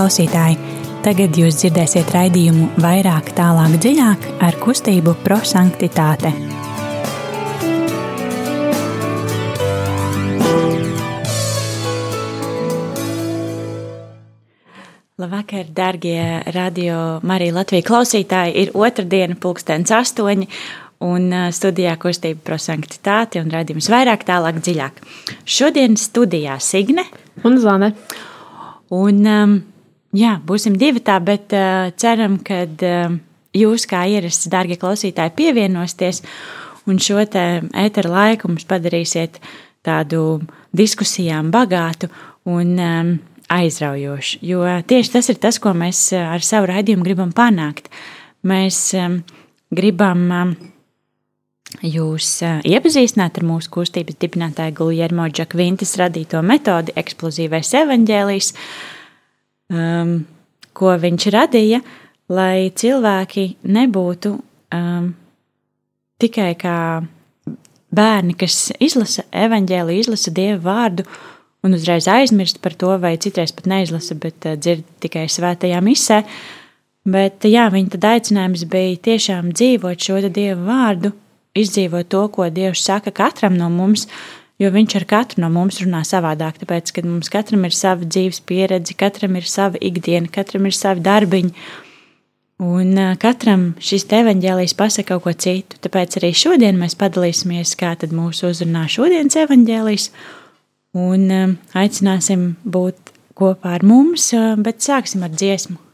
Klausītāji, tagad jūs dzirdēsiet raidījumu vairāk, tālāk, dziļāk ar kustību prosanktitāte. Labvakar, darbie radio Marija Latvijas klausītāji! Ir otrdiena, pulkstenis astoņi, un studijā kustība prosanktitāte un radījums vairāk, tālāk, dziļāk. Šodien studijā Signe un Zane. Un, um, jā, būsim divi tā, bet uh, ceram, ka uh, jūs, kā ierasts, darbie klausītāji, pievienosieties un šo ēteru laiku mums padarīsiet tādu diskusijām bagātu un um, aizraujošu. Jo tieši tas ir tas, ko mēs ar savu raidījumu gribam panākt. Mēs um, gribam um, jūs uh, iepazīstināt ar mūsu kustības dibinātāju Guljermo Džakvintis radīto metodi eksplozīvais evaņģēlijs, um, ko viņš radīja, lai cilvēki nebūtu um, tikai kā bērni, kas izlasa evaņģēliju, izlasa dievu vārdu un uzreiz aizmirst par to, vai citreiz pat neizlasa, bet uh, dzird tikai svētajā misē. Bet jā, viņa tad aicinājums bija tiešām dzīvot šo dievu vārdu izdzīvot to, ko Dievs saka katram no mums, jo Viņš ar katru no mums runā savādāk. Tāpēc, kad mums katram ir sava dzīves pieredze, katram ir sava ikdiena, katram ir savi darbiņi, un katram šis evaņģēlijs pasaka kaut ko citu. Tāpēc arī šodien mēs padalīsimies, kā tad mūsu uzrunā šodienas evaņģēlijs, un aicināsim būt kopā ar mums, bet sāksim ar dziesmu.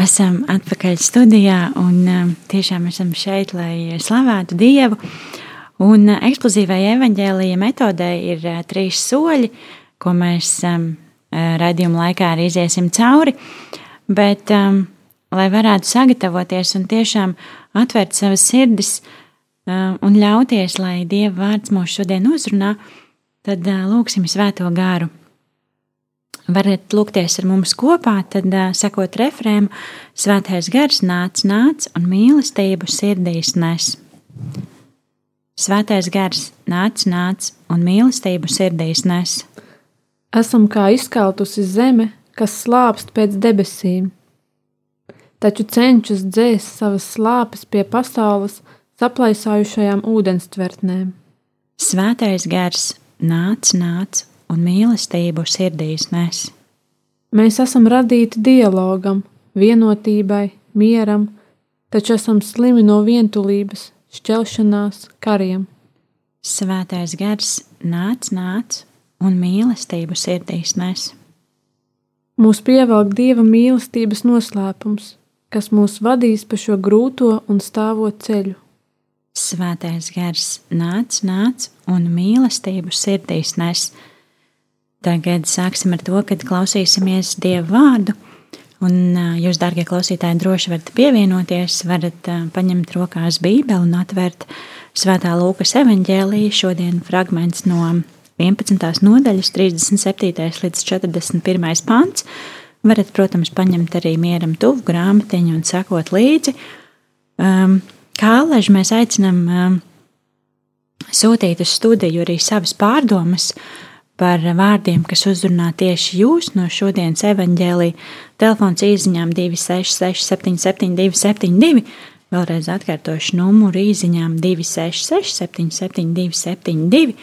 Esam atpakaļ studijā un um, tiešām esam šeit, lai slavētu Dievu. Un uh, eksplozīvai evaņģēlīja metodē ir uh, trīs soļi, ko mēs um, uh, raidījuma laikā arī iziesim cauri. Bet, um, lai varētu sagatavoties un tiešām atvērt savas sirdis un ļauties, lai Dieva vārds mūs šodien uzrunā, tad lūgsim svēto gāru varat lūgties ar mums kopā, tad sakot refrēmu, svētais gars nāc, nāc un mīlestību sirdīs nes. Svētais gars nāc, nāc un mīlestību sirdīs nes. Esam kā izkaltusi zeme, kas slāpst pēc debesīm, taču cenšas dzēst savas slāpes pie pasaules saplaisājušajām ūdenstvertnēm. Svētais gars nāc, nāc un mīlestību sirdīs nes. Mēs esam radīti dialogam, vienotībai, mieram, taču esam slimi no vientulības, šķelšanās, kariem. Svētais gars nāc, nāc un mīlestību sirdīs nes. Mūs pievelk dieva mīlestības noslēpums, kas mūs vadīs pa šo grūto un stāvo ceļu. Svētais gars nāc, nāc un mīlestību sirdīs nes. Tagad sāksim ar to, kad klausīsimies Dieva vārdu. Un jūs, darbie klausītāji, droši varat pievienoties, varat paņemt rokās Bībeli un atvērt Svētā Lūkas evanģēlīju. Šodien fragments no 11. nodaļas, 37. līdz 41. pāns. Varat, protams, paņemt arī mieram tuvu grāmatiņu un sekot līdzi. Um, kā alaži mēs aicinām um, sūtīt uz studiju arī savas pārdomas, uh, par vārdiem, kas uzrunā tieši jūs no šodienas evaņģēlī. Telefons īsiņām 266, 772, 72. Vēlreiz atkārtošu numuru īsiņām 266, 772, 72.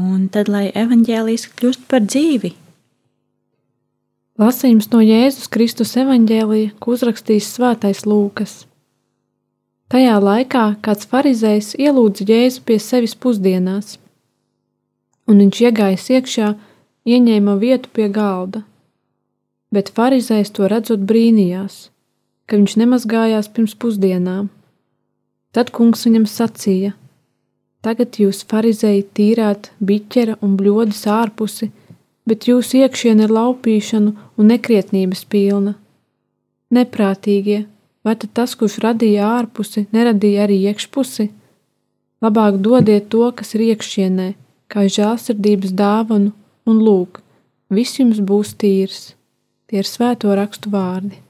Un tad, lai evaņģēlīs kļūst par dzīvi. Lasījums no Jēzus Kristus evaņģēlīja, ko uzrakstījis Svētais Lūkas. Tajā laikā kāds farizējs ielūdza Jēzu pie sevis pusdienās un viņš iegājis iekšā, ieņēma vietu pie galda. Bet farizējs to redzot brīnījās, ka viņš nemazgājās pirms pusdienām. Tad kungs viņam sacīja: Tagad jūs farizēji tīrāt biķera un bļodas ārpusi, bet jūsu iekšiena ir laupīšana un nekrietnības pilna. Neprātīgie, vai tad tas, kurš radīja ārpusi, neradīja arī iekšpusi? Labāk dodiet to, kas ir iekšienē, kā žēlsirdības dāvanu, un lūk, viss jums būs tīrs. Tie ir svēto rakstu vārdi.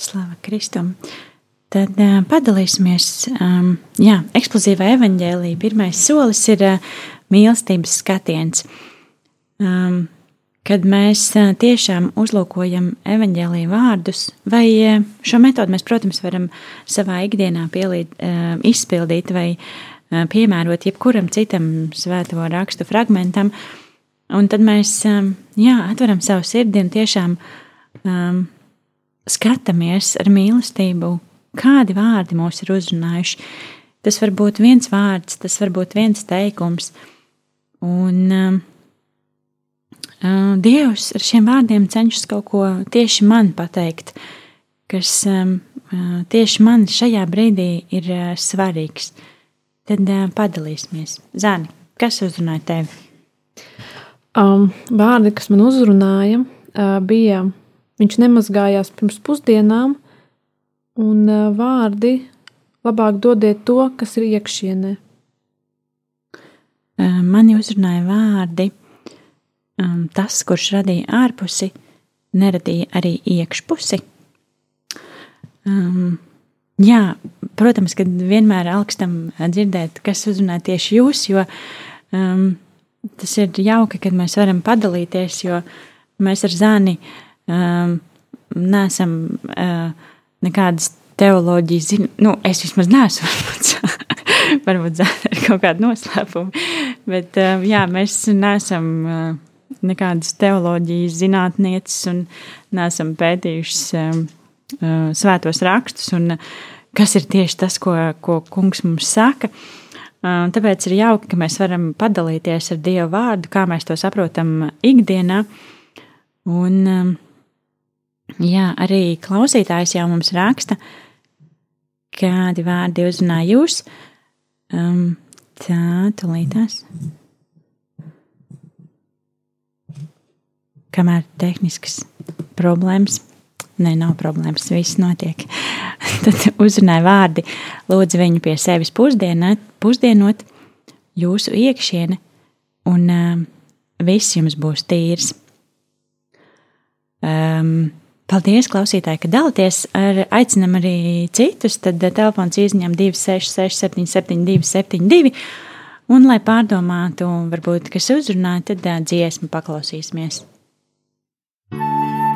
Slava Kristum! Tad uh, padalīsimies. Um, jā, eksplozīvā evaņģēlīja pirmais solis ir uh, mīlestības skatiens. Um, kad mēs uh, tiešām uzlūkojam evaņģēlīja vārdus, vai uh, šo metodu mēs, protams, varam savā ikdienā pielīt, uh, izpildīt vai uh, piemērot jebkuram citam svēto rakstu fragmentam. Un tad mēs jā, atveram savu sirdi un tiešām um, skatāmies ar mīlestību, kādi vārdi mūs ir uzrunājuši. Tas var būt viens vārds, tas var būt viens teikums. Un um, Dievs ar šiem vārdiem cenšas kaut ko tieši man pateikt, kas um, tieši man šajā brīdī ir uh, svarīgs. Uh, Tad uh, padalīsimies. Zani, kas uzrunāja tevi? Um, vārdi, kas man uzrunāja, uh, bija viņš nemazgājās pirms pusdienām, un uh, vārdi labāk dodiet to, kas ir iekšienē. Uh, mani uzrunāja vārdi, um, tas, kurš radīja ārpusi, neradīja arī iekšpusi. Um, Jā, protams, ka vienmēr augstam dzirdēt, kas uzrunā tieši jūs, jo um, tas ir jauki, kad mēs varam padalīties, jo mēs ar Zāni um, nesam uh, nekādas teoloģijas, zin... nu, es vismaz neesmu, varbūt, Zāni ar kaut kādu noslēpumu, bet um, jā, mēs nesam uh, nekādas teoloģijas zinātnieces un nesam pētījušas um, uh, svētos rakstus. Un, uh, kas ir tieši tas, ko, ko kungs mums saka. Un tāpēc ir jauki, ka mēs varam padalīties ar Dieva vārdu, kā mēs to saprotam ikdienā. Un, Jā, arī klausītājs jau mums raksta, kādi vārdi uzrunā jūs. Um, tā, tūlītās. Kamēr tehniskas problēmas, ne, nav problēmas, viss notiek. Tad uzrunāja vārdi, lūdzu viņu pie sevis pusdienot, pusdienot jūsu iekšiene, un um, viss jums būs tīrs. Um, Paldies, klausītāji, ka dalāties. Ar, aicinam arī citus. Tad telefons izņem 266, 772, 72. Un, lai pārdomātu, varbūt kas uzrunā, tad dziesmu paklausīsimies. Jēzus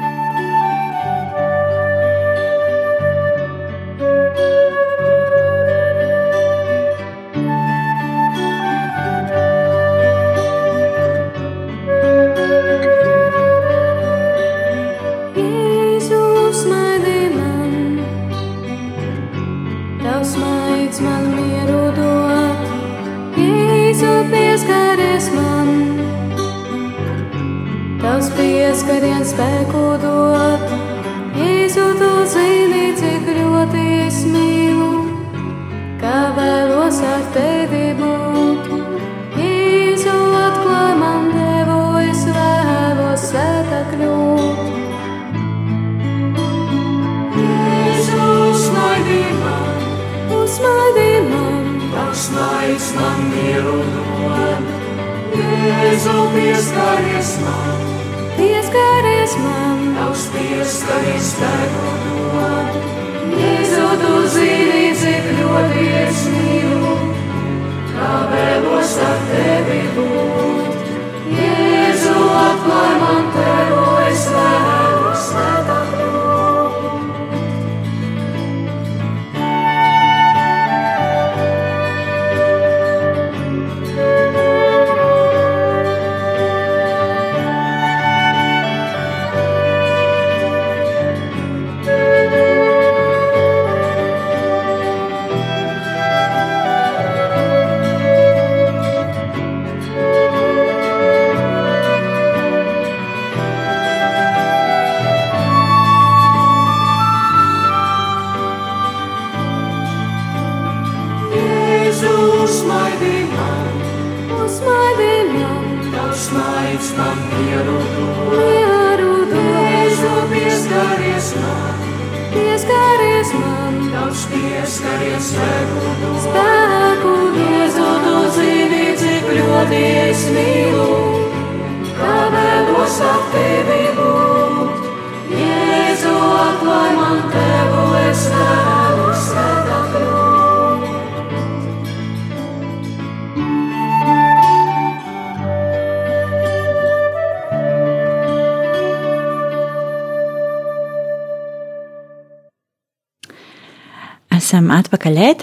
pieskariens spēku dod.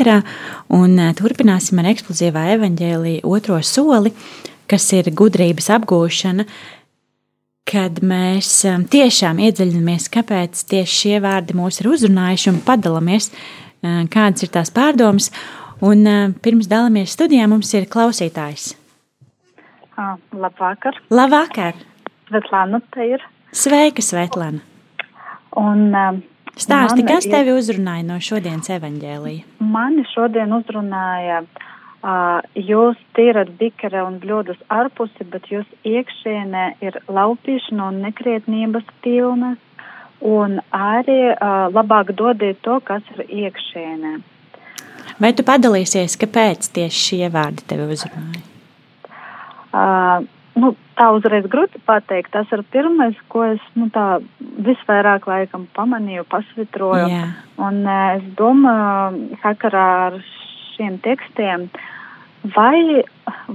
Ēterā un turpināsim ar eksplozīvā evaņģēlīja otro soli, kas ir gudrības apgūšana, kad mēs tiešām iedziļinamies, kāpēc tieši šie vārdi mūs ir uzrunājuši un padalāmies, kādas ir tās pārdomas. Un pirms dalāmies studijā mums ir klausītājs. Ah, labvakar, Labvakar! Svetlana te ir. Sveika, Svetlana! Un, um, Stāsti, man kas tevi uzrunāja no šodienas evaņģēlīja? Mani šodien uzrunāja, uh, jūs tīrat bikere un bļodus ārpusi, bet jūs iekšienē ir laupīšana un nekrietnības pilnas, un arī uh, labāk dodiet to, kas ir iekšienē. Vai tu padalīsies, kāpēc tieši šie vārdi tevi uzrunāja? Uh, nu, tā uzreiz grūti pateikt. Tas ir pirmais, ko es nu, tā visvairāk laikam pamanīju, pasvitroju. Jā. Un eh, es domāju, sakarā ar šiem tekstiem, vai,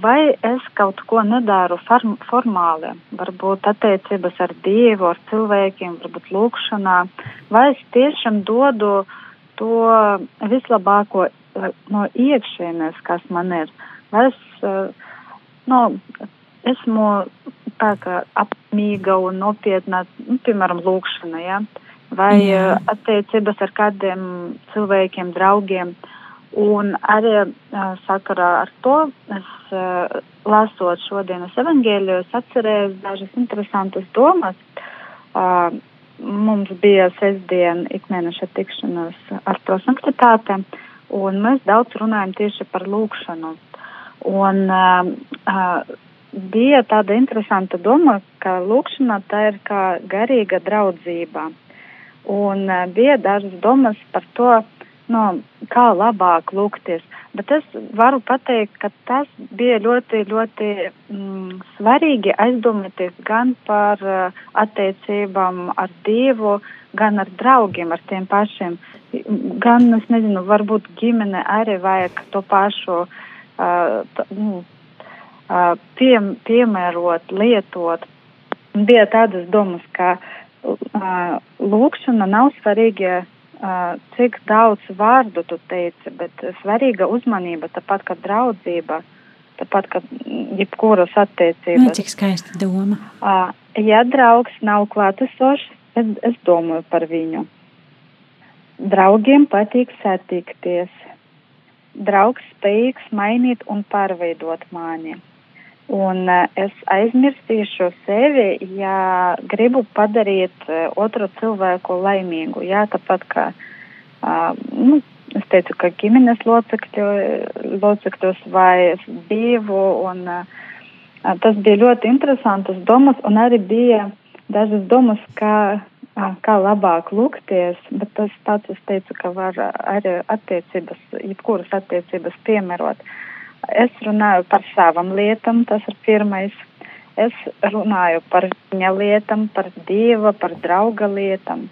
vai es kaut ko nedaru form, formāli, varbūt attiecības ar Dievu, ar cilvēkiem, varbūt lūkšanā, vai es tiešām dodu to vislabāko eh, no iekšienes, kas man ir. Vai es, nu, esmu tā kā apmīga un nopietna, nu, piemēram, lūkšana, ja? vai. Jā. attiecības ar kādiem cilvēkiem, draugiem. Un arī uh, sakarā ar to es uh, lasot šodienas evaņģēļu, es atcerējos dažas interesantas domas. Uh, mums bija sestdien ikmēneša tikšanās ar prosanktitātēm, un mēs daudz runājam tieši par lūkšanu. Un uh, uh, bija tāda interesanta doma, ka lūkšana tā ir kā garīga draudzība. Un uh, bija dažas domas par to, no, kā labāk lūgties. Bet es varu pateikt, ka tas bija ļoti, ļoti mm, svarīgi aizdomāties gan par uh, attiecībām ar Dievu, gan ar draugiem, ar tiem pašiem. Gan, es nezinu, varbūt ģimene arī vajag to pašu uh, t, nu, pie, piemērot, lietot. Bija tādas domas, ka lūkšana nav svarīga, cik daudz vārdu tu teici, bet svarīga uzmanība, tāpat kā draudzība, tāpat kā jebkuras attiecības. Nu, cik skaista doma. Ja draugs nav klātesošs, es, es domāju par viņu. Draugiem patīk satikties. Draugs spējīgs mainīt un pārveidot mani. Un uh, es aizmirsīšu sevi, ja gribu padarīt uh, otru cilvēku laimīgu. Jā, tāpat kā, uh, nu, es teicu, ka ģimenes locekļu, locekļus vai divu. Un, uh, tas bija ļoti interesantas domas, un arī bija dažas domas, kā, uh, kā labāk lūgties, bet tas pats es teicu, ka var arī attiecības, jebkuras attiecības piemērot. Uh, Es runāju par savām lietām, tas ir pirmais. Es runāju par viņa lietām, par dieva, par drauga lietām.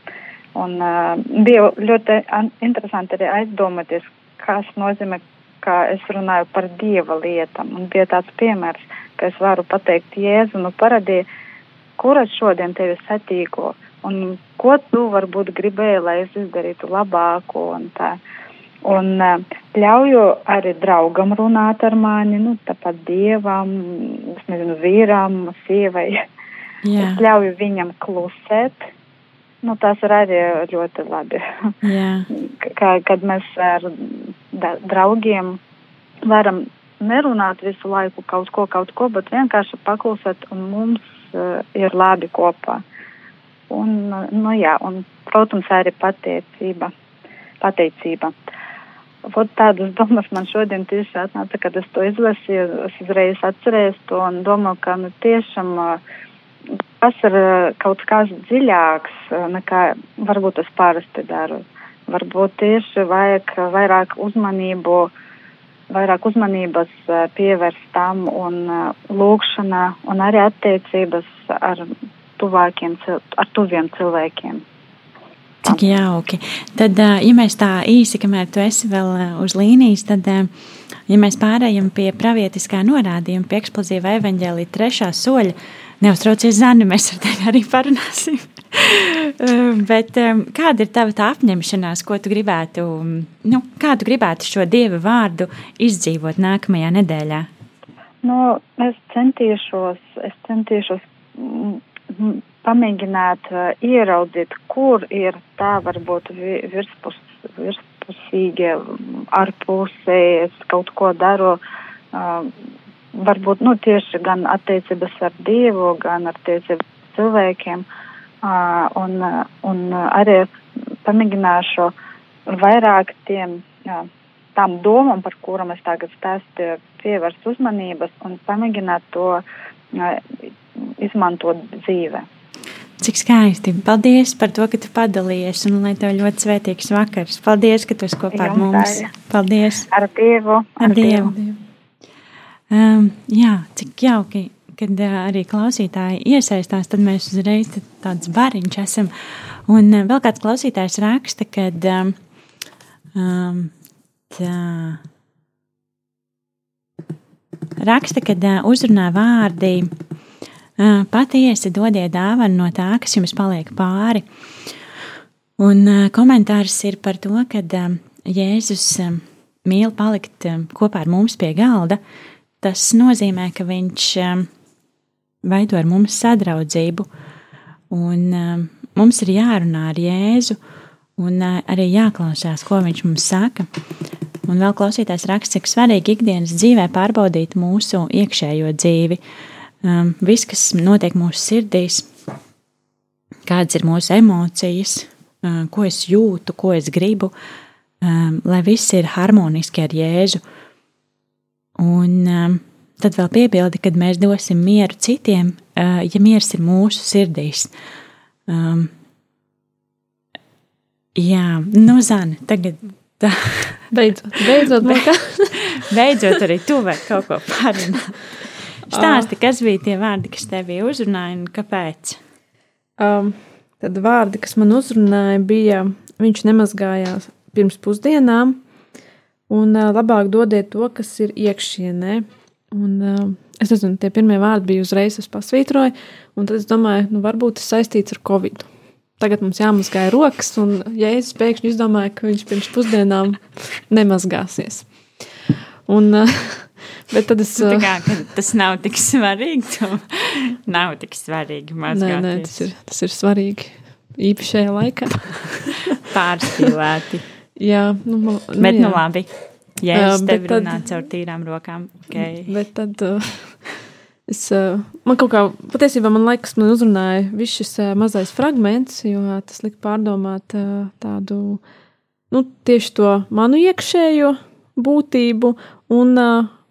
Un uh, bija ļoti interesanti arī aizdomāties, kas nozīmē, ka es runāju par dieva lietām. Un bija tāds piemērs, ka es varu pateikt, Jēzu, nu paradīja, kur es šodien tevi satīko un ko tu varbūt gribēji, lai es izdarītu labāko un tā. Uh, Un uh, ļauju arī draugam runāt ar mani, nu, tāpat dievam, es nezinu, vīram, sievai. Jā. Es ļauju viņam klusēt. Nu, tas ir arī ļoti labi. Kā, kad mēs ar draugiem varam nerunāt visu laiku kaut ko, kaut ko, bet vienkārši paklusēt un mums uh, ir labi kopā. Un, nu, jā, un, protams, arī pateicība. pateicība. Vot tādas domas man šodien tieši atnāca, kad es to izlasīju, es uzreiz atcerējos to un domāju, ka nu tiešām tas ir kaut kas dziļāks nekā varbūt es parasti daru. Varbūt tieši vajag vairāk uzmanību, vairāk uzmanības pievērst tam un lūkšana un arī attiecības ar tuvākiem, ar tuviem cilvēkiem. Cik jauki. Tad, ja mēs tā īsi, kamēr tu esi vēl uz līnijas, tad, ja mēs pārējām pie pravietiskā norādījuma, pie eksplozīva evaņģēlī trešā soļa, neuztraucies zani, mēs ar tevi arī parunāsim. Bet kāda ir tava tā apņemšanās, ko tu gribētu, nu, kā tu gribētu šo dieva vārdu izdzīvot nākamajā nedēļā? Nu, es centīšos, es centīšos pamēģināt ieraudzīt, kur ir tā varbūt virspus, virspusīgie, ārpusē es kaut ko daru. Varbūt nu, tieši gan attiecības ar Dievu, gan attiecības cilvēkiem. Un, un arī pamēģināšu vairāk tiem, jā, tām domām, par kurām es tagad stāstīju, pievērst uzmanības un pamēģināt to uh, izmantot dzīvē. Cik skaisti. Paldies par to, ka tu padalījies un lai tev ļoti svētīgs vakars. Paldies, ka tu esi kopā ar mums. Paldies. Ar Dievu. Ar, ar Dievu. Dievu. Um, jā, cik jauki, kad uh, arī klausītāji iesaistās, tad mēs uzreiz tāds bariņš esam. Un uh, vēl kāds klausītājs raksta, kad um, um, tā, raksta, kad uh, uzrunā vārdi patiesi dodiet dāvanu no tā, kas jums paliek pāri. Un komentārs ir par to, ka Jēzus mīl palikt kopā ar mums pie galda. Tas nozīmē, ka viņš veido ar mums sadraudzību, un mums ir jārunā ar Jēzu, un arī jāklausās, ko viņš mums saka. Un vēl klausītājs raksta, cik svarīgi ikdienas dzīvē pārbaudīt mūsu iekšējo dzīvi, um, viss, kas notiek mūsu sirdīs, kādas ir mūsu emocijas, ko es jūtu, ko es gribu, lai viss ir harmoniski ar Jēzu. Un tad vēl piebildi, kad mēs dosim mieru citiem, ja miers ir mūsu sirdīs. Jā, nu, Zana, tagad tā. Beidzot, beidzot, beidzot arī tu vari kaut ko parunāt. Stāsti, kas bija tie vārdi, kas tevi uzrunāja un kāpēc? Um, tad vārdi, kas man uzrunāja, bija, viņš nemazgājās pirms pusdienām, un uh, labāk dodiet to, kas ir iekšienē. Un, uh, es nezinu, tie pirmie vārdi bija uzreiz, es pasvītroju, un tad es domāju, nu, varbūt tas saistīts ar covid. Tagad mums jāmazgāja rokas, un Jēzus pēkšņi izdomāja, ka viņš pirms pusdienām nemazgāsies. Un, uh, Bet tad es. Tā kā, tas nav tik svarīgi. nav tik svarīgi mazgāties. Nē, nē, tas ir, tas ir svarīgi. Īpaši šajā laikā. Pārspīlēti. jā, nu, nu, bet nu, jā. nu labi. Ja es uh, tev runāju caur tīrām rokām, okay. bet tad. Uh, Es, man kaut kā, patiesībā, man liekas, man uzrunāja viss šis mazais fragments, jo tas lika pārdomāt tādu, nu, tieši to manu iekšējo būtību un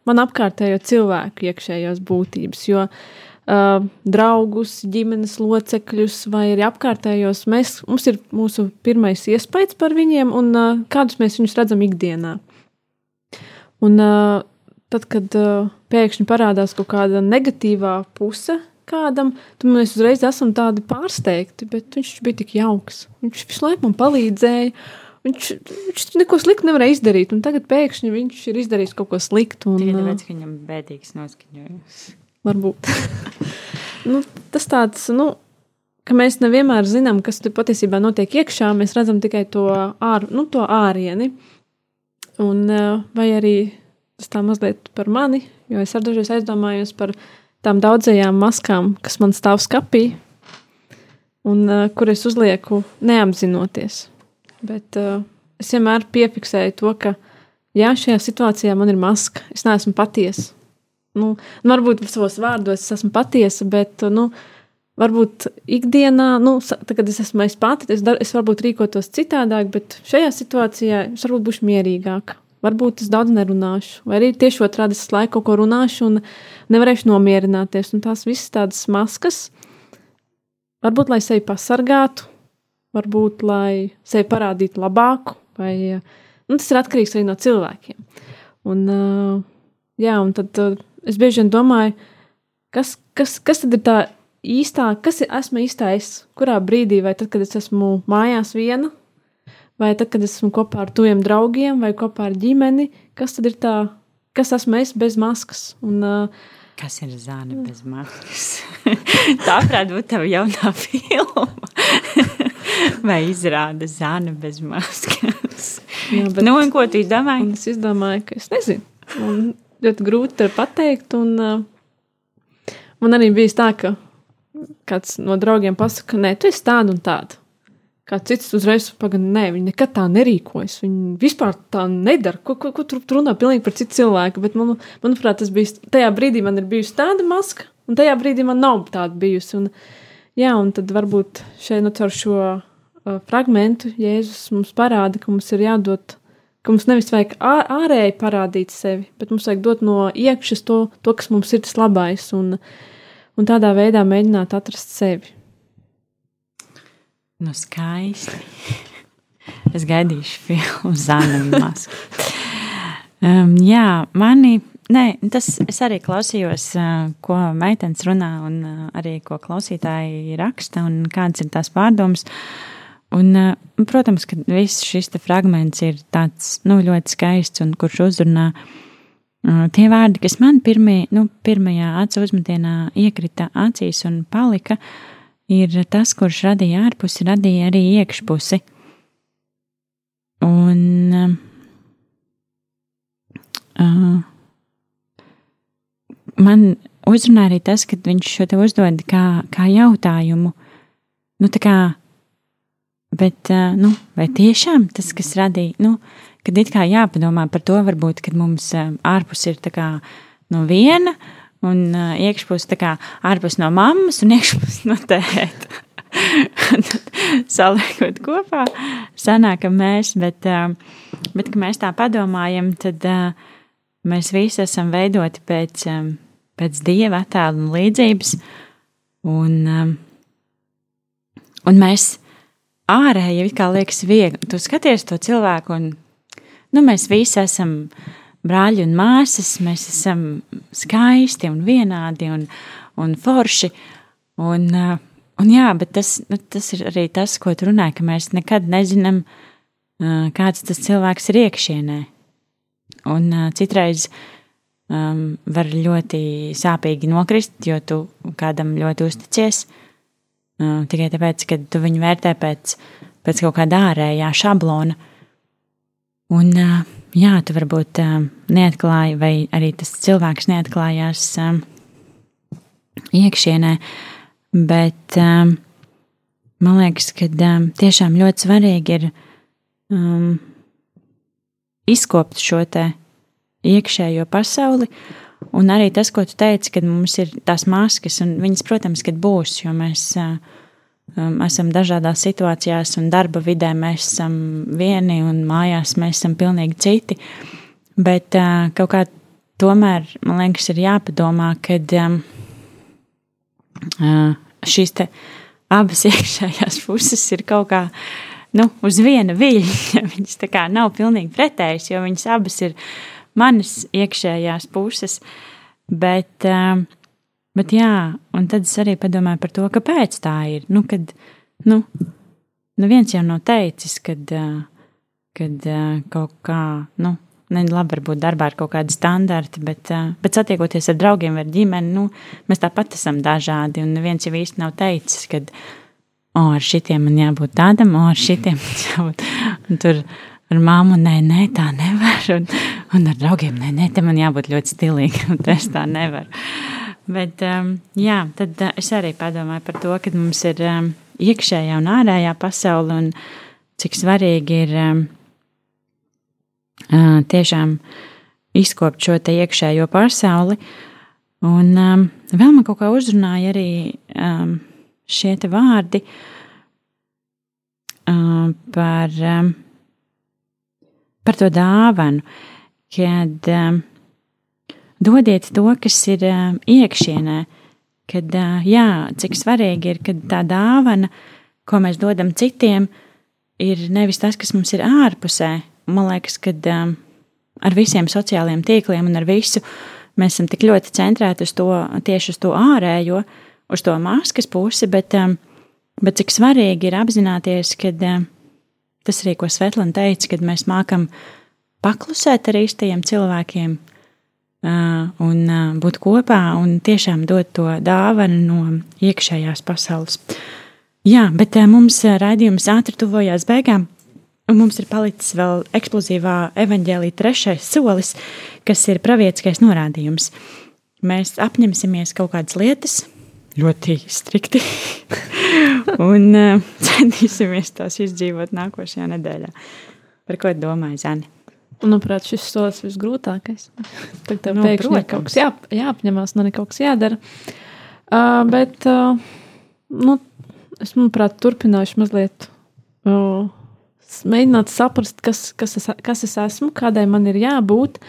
man apkārtējo cilvēku iekšējās būtības, jo uh, draugus, ģimenes locekļus vai arī apkārtējos mēs, mums ir mūsu pirmais iespējas par viņiem un uh, kādus mēs viņus redzam ikdienā. Un uh, tad, kad uh, pēkšņi parādās kaut kāda negatīvā puse kādam, tad mēs uzreiz esam tādi pārsteigti, bet viņš bija tik jauks. Viņš visu laiku man palīdzēja. Viņš, viņš neko sliktu nevarēja izdarīt, un tagad pēkšņi viņš ir izdarījis kaut ko sliktu. Un, Tikai tāpēc, ka viņam bēdīgs noskaņojums. Varbūt. nu, tas tāds, nu, ka mēs nevienmēr zinām, kas tur patiesībā notiek iekšā, mēs redzam tikai to, ār, nu, to ārieni. Un, vai arī tas tā mazliet par mani, jo es ar dažreiz aizdomājos par tām daudzajām maskām, kas man stāv skapī, un kur es uzlieku neapzinoties. Bet uh, es vienmēr piefiksēju to, ka jā, šajā situācijā man ir maska. Es neesmu patiesa. Nu, nu, varbūt savos vārdos es esmu patiesa, bet nu, varbūt ikdienā, nu, tad, kad es esmu es pati, es, dar, es varbūt rīkotos citādāk, bet šajā situācijā es varbūt būšu mierīgāka. Varbūt es daudz nerunāšu, vai arī tieši otrādi es laiku kaut ko runāšu un nevarēšu nomierināties. Un tās visas tādas maskas, varbūt lai sevi pasargātu, varbūt, lai sevi parādītu labāku, vai nu, tas ir atkarīgs arī no cilvēkiem. Un, jā, un tad es bieži vien domāju, kas, kas, kas tad ir tā īstā, kas ir esmu īstais, kurā brīdī, vai tad, kad es esmu mājās viena, vai tad, kad esmu kopā ar tuviem draugiem, vai kopā ar ģimeni, kas tad ir tā, kas esmu es bez maskas. Un, uh, Kas ir zāle bez maskas? tā varētu būt tava jaunā filma. Vai izrāda zāle bez maskas? Jā, bet, nu, un ko tu izdomāji? Es izdomāju, ka es nezinu. Man ļoti grūti pateikt. Un, uh, man arī bija tā, ka kāds no draugiem pasaka, nē, tu esi tāda un tāda. Kāds cits uzreiz pagaidi, nē, viņi nekad tā nerīkojas. Viņi vispār tā nedara. Ko, ko, ko tur runā pilnīgi par citu cilvēku? Bet, man, manuprāt, tas bija tajā brīdī, man ir bijusi tāda maska, un tajā brīdī man nav tāda bijusi. Un, jā, un tad varbūt šeit nu, šo uh, fragmentu Jēzus mums parāda, ka mums ir jādod, ka mums nevis vajag ār, ārēji parādīt sevi, bet mums vajag dot no iekšas to, to kas mums ir tas labais, un, un tādā veidā mēģināt atrast sevi. Nu, skaisti. Es gaidīšu filmu Maska. Um, jā, mani Nē, tas es arī klausījos, ko meitenes runā, un arī ko klausītāji raksta, un kādas ir tās pārdomas. Un, protams, ka viss šis fragments ir tāds nu, ļoti skaists un kurš uzrunā tie vārdi, kas man pirmie, nu, pirmajā acu uzmetienā iekrita acīs un palika, ir tas, kurš radīja ārpusi, radīja arī iekšpusi. Un uh, man uzrunā arī tas, ka viņš šo te uzdod kā, kā jautājumu. Nu, tā kā, bet, nu, vai tiešām tas, kas radīja, nu, kad it kā jāpadomā par to, varbūt, kad mums ārpus ir tā kā no viena, un iekšpus tā kā ārpus no mammas un iekšpus no tēta. saliekot kopā, sanākam mēs, bet, bet, ka mēs tā padomājam, tad mēs visi esam veidoti pēc, pēc dieva attēla un līdzības, un, un mēs ārēji it kā liekas viegli. Tu skaties to cilvēku, un nu, mēs visi esam brāļi un māsas, mēs esam skaisti un vienādi un, un forši, un uh, Un jā, bet tas, nu, tas ir arī tas, ko tu runāji, ka mēs nekad nezinām, uh, kāds tas cilvēks ir iekšienē. Un uh, citreiz um, var ļoti sāpīgi nokrist, jo tu kādam ļoti uzticies. Uh, tikai tāpēc, ka tu viņu vērtē pēc, pēc kaut kāda ārējā šablona. Un, uh, jā, tu varbūt uh, neatklāji, vai arī tas cilvēks neatklājās uh, iekšienē. Bet um, man liekas, ka um, tiešām ļoti svarīgi ir um, izkopt šo te iekšējo pasauli. Un arī tas, ko tu teici, kad mums ir tās maskas, un viņas, protams, kad būs, jo mēs um, esam dažādās situācijās, un darba vidē mēs esam vieni, un mājās mēs esam pilnīgi citi. Bet uh, kaut kā tomēr, man liekas, ir jāpadomā, kad um, uh, šīs abas iekšējās puses ir kaut kā nu, uz viena viļņa. Viņas tā kā nav pilnīgi pretējas, jo viņas abas ir manas iekšējās puses. Bet, um, bet jā, un tad es arī padomāju par to, kāpēc tā ir. Nu, kad, nu, nu viens jau nav teicis, kad, uh, kad uh, kaut kā, nu, ne, labi, varbūt darbā ir kaut kādi standarti, bet, bet satiekoties ar draugiem vai ģimeni, nu, mēs tāpat esam dažādi. Un neviens jau īsti nav teicis, ka oh, ar šitiem man jābūt tādam, o, ar šitiem man jābūt. Un tur ar māmu, nē, nē, tā nevar. Un, un ar draugiem, nē, nē, te man jābūt ļoti stilīgam, un es tā nevaru. Bet, um, jā, tad uh, es arī padomāju par to, ka mums ir um, iekšējā un ārējā pasaule, un cik svarīgi ir um, tiešām izkopt šo te iekšējo pasauli. Un um, vēl man kaut kā uzrunāja arī um, šie te vārdi um, par, um, par to dāvanu, kad um, dodiet to, kas ir um, iekšienē, kad, uh, jā, cik svarīgi ir, kad tā dāvana, ko mēs dodam citiem, ir nevis tas, kas mums ir ārpusē, man liekas, ka um, ar visiem sociālajiem tīkliem un ar visu mēs esam tik ļoti centrēti uz to tieši uz to ārējo, uz to maskas pusi, bet, um, bet cik svarīgi ir apzināties, ka um, tas arī, ko Svetlana teica, kad mēs mākam paklusēt ar īstajiem cilvēkiem un būt kopā un tiešām dot to dāvanu no iekšējās pasaules. Jā, bet mums raidījums ātri tuvojās beigām. Un mums ir palicis vēl eksplozīvā evaņģēlīja trešais solis, kas ir pravietiskais norādījums. Mēs apņemsimies kaut kādas lietas, ļoti strikti, un uh, centīsimies tās izdzīvot nākošajā nedēļā. Par ko domāju, Zani? Manuprāt, šis solis ir visgrūtākais. Tad tev nu, pēkšņi ir kaut kas jā, jāapņemās, man ir kaut kas jādara. Uh, bet, uh, nu, es, manuprāt, turpināšu mazliet. Uh, mēģināt saprast, kas, kas, es, kas es esmu, kādai man ir jābūt,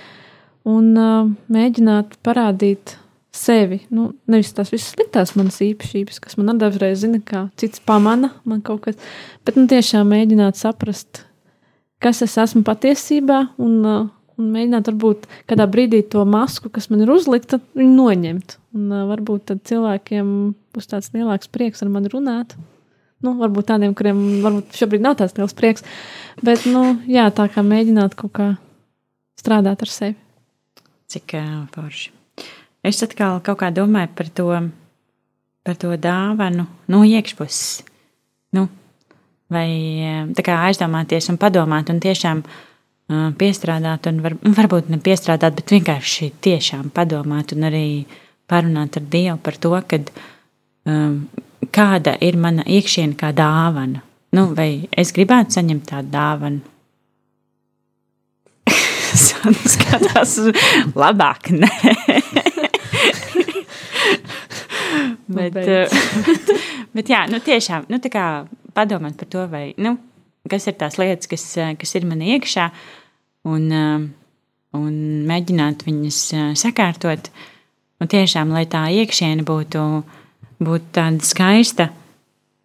un uh, mēģināt parādīt sevi. Nu, nevis tās visas sliktās manas īpašības, kas man dažreiz zina, kā cits pamana man kaut kas, bet nu, tiešām mēģināt saprast, kas es esmu patiesībā, un, uh, un mēģināt varbūt kādā brīdī to masku, kas man ir uzlikta, noņemt. Un uh, varbūt tad cilvēkiem būs tāds lielāks prieks ar mani runāt. Nu, varbūt tādiem, kuriem varbūt šobrīd nav tāds liels prieks. Bet, nu, jā, tā kā mēģināt kaut kā strādāt ar sevi. Cik uh, forši. Es atkal kaut kā domāju par to, par to dāvanu no iekšpuses. Nu, vai tā kā aizdomāties un padomāt un tiešām uh, piestrādāt, un var, varbūt ne piestrādāt, bet vienkārši tiešām padomāt un arī parunāt ar Dievu par to, kad um, kāda ir mana iekšiena kā dāvana. Nu, vai es gribētu saņemt tādu dāvanu? Skatās labāk, nē. bet, bet, bet Bet jā, nu tiešām, nu tā kā padomāt par to, vai, nu, kas ir tās lietas, kas, kas ir man iekšā, un, un mēģināt viņas sakārtot, un tiešām, lai tā iekšiena būtu, būtu tāda skaista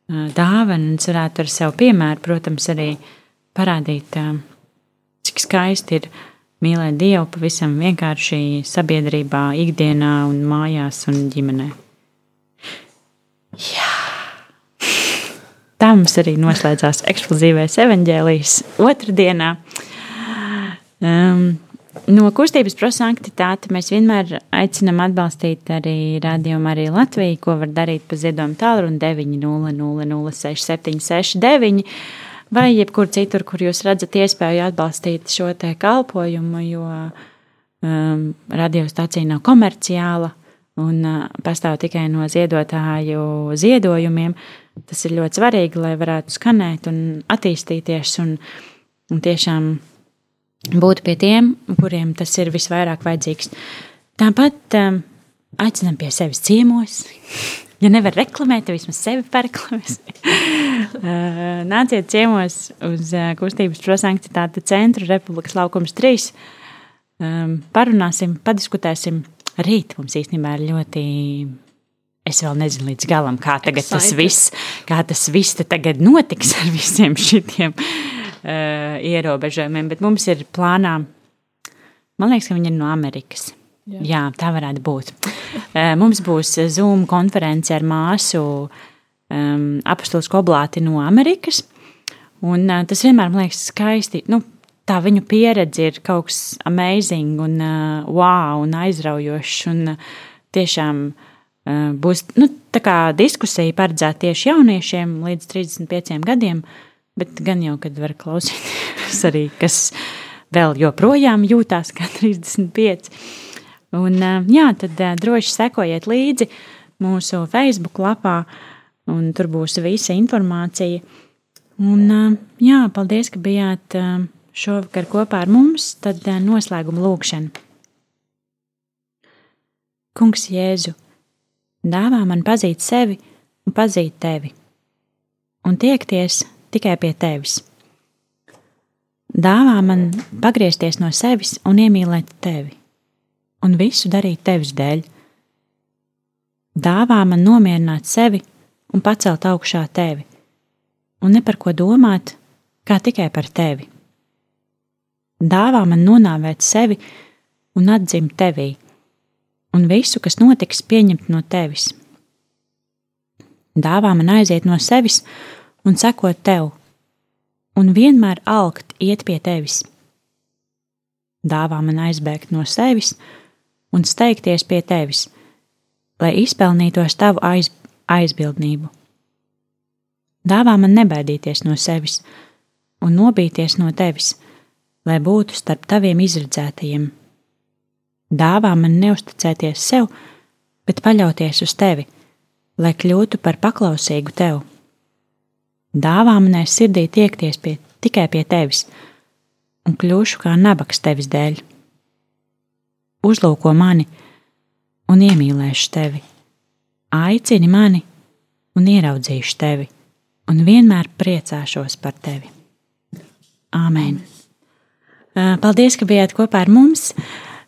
dāvana, un es varētu ar savu piemēru, protams, arī parādīt, cik skaisti ir mīlēt Dievu pavisam vienkārši sabiedrībā, ikdienā, un mājās un ģimenē. Jā. Tā mums arī noslēdzās eksplozīvais evaņģēlijs otrdienā. Um, no kustības prosanktitāte mēs vienmēr aicinām atbalstīt arī rādījumu arī Latviju, ko var darīt pa ziedojumu tālruni 900-06769 vai jebkur citur, kur jūs redzat iespēju atbalstīt šo te kalpojumu, jo um, radiostacija nav komerciāla un uh, pastāv tikai no ziedotāju ziedojumiem. Tas ir ļoti svarīgi, lai varētu skanēt un attīstīties un, un tiešām būt pie tiem, kuriem tas ir visvairāk vajadzīgs. Tāpat um, aicinām pie sevis ciemos. Ja nevar reklamēt, tad vismaz sevi pareklamēs. Uh, nāciet ciemos uz uh, kustības prosanktitāte centru Republikas laukums 3. Um, parunāsim, padiskutēsim. Rīt mums īstenībā ir ļoti Es vēl nezinu līdz galam, kā tas viss, kā tas viss tagad notiks ar visiem šiem uh, ierobežojumiem, bet mums ir plānā, man liekas, ka viņi ir no Amerikas. Jā, Jā tā varētu būt. Uh, mums būs Zoom konference ar māsu um, apustulis Koblāti no Amerikas, un uh, tas vienmēr man liekas skaisti. Nu, tā viņu pieredze ir kaut kas amazing un uh, wow un aizraujošs un uh, tiešām uh, Eh, būs nu, diskusija paredzēta tieši jauniešiem līdz 35 gadiem, bet gan jau, kad var klausīties arī, kas vēl joprojām jūtās kā 35. Un, jā, tad droši sekojiet līdzi mūsu Facebook lapā, un tur būs visa informācija. Un, jā, paldies, ka bijāt šovakar kopā ar mums. Tad noslēguma lūkšana. Kungs Jēzu! dāvā man pazīt sevi un pazīt tevi, un tiekties tikai pie tevis. Dāvā man pagriezties no sevis un iemīlēt tevi, un visu darīt tevis dēļ. Dāvā man nomierināt sevi un pacelt augšā tevi, un ne par ko domāt, kā tikai par tevi. Dāvā man nonāvēt sevi un atdzimt tevī un visu, kas notiks, pieņemt no tevis. Dāvā man aiziet no sevis un sekot tev, un vienmēr alkt iet pie tevis. Dāvā man aizbēgt no sevis un steigties pie tevis, lai izpelnītos tavu aiz, aizbildnību. Dāvā man nebaidīties no sevis un nobīties no tevis, lai būtu starp taviem izredzētajiem Dāvā man neusticēties sev, bet paļauties uz tevi, lai kļūtu par paklausīgu tev. Dāvā manai sirdī tiekties pie, tikai pie tevis, un kļūšu kā nabaks tevis dēļ. Uzlūko mani un iemīlēšu tevi, aicini mani un ieraudzīšu tevi, un vienmēr priecāšos par tevi. Āmen! Paldies, ka bijāt kopā ar mums!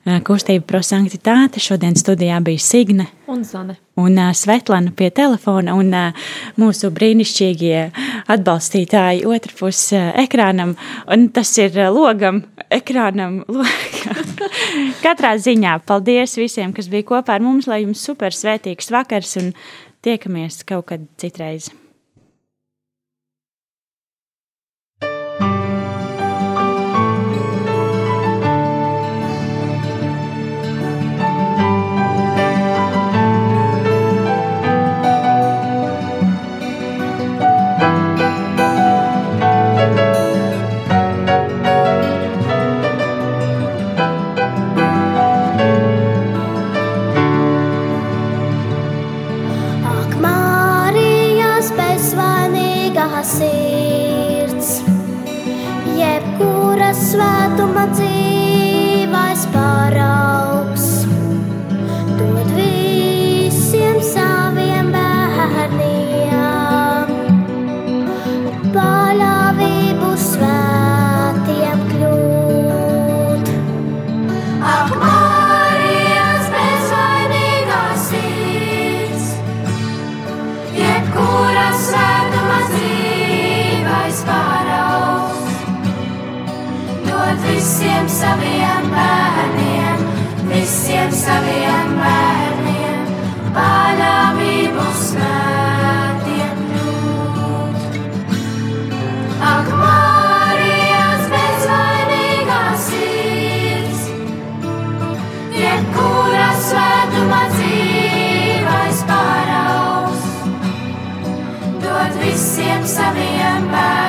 kustība prosanktitāte. Šodien studijā bija Signe un Zane. Un uh, Svetlana pie telefona un uh, mūsu brīnišķīgie atbalstītāji otrpus uh, ekrānam. Un tas ir uh, logam, ekrānam. Katrā ziņā paldies visiem, kas bija kopā ar mums, lai jums super svētīgs vakars un tiekamies kaut kad citreiz. a.m., 7 a.m. Bye.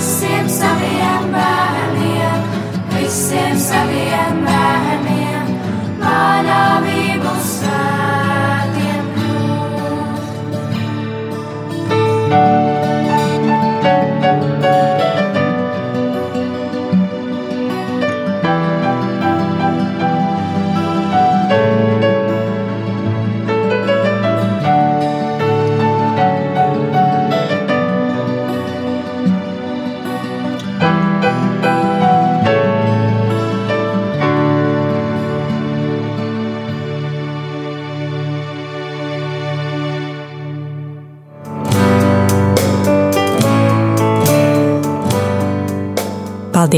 seems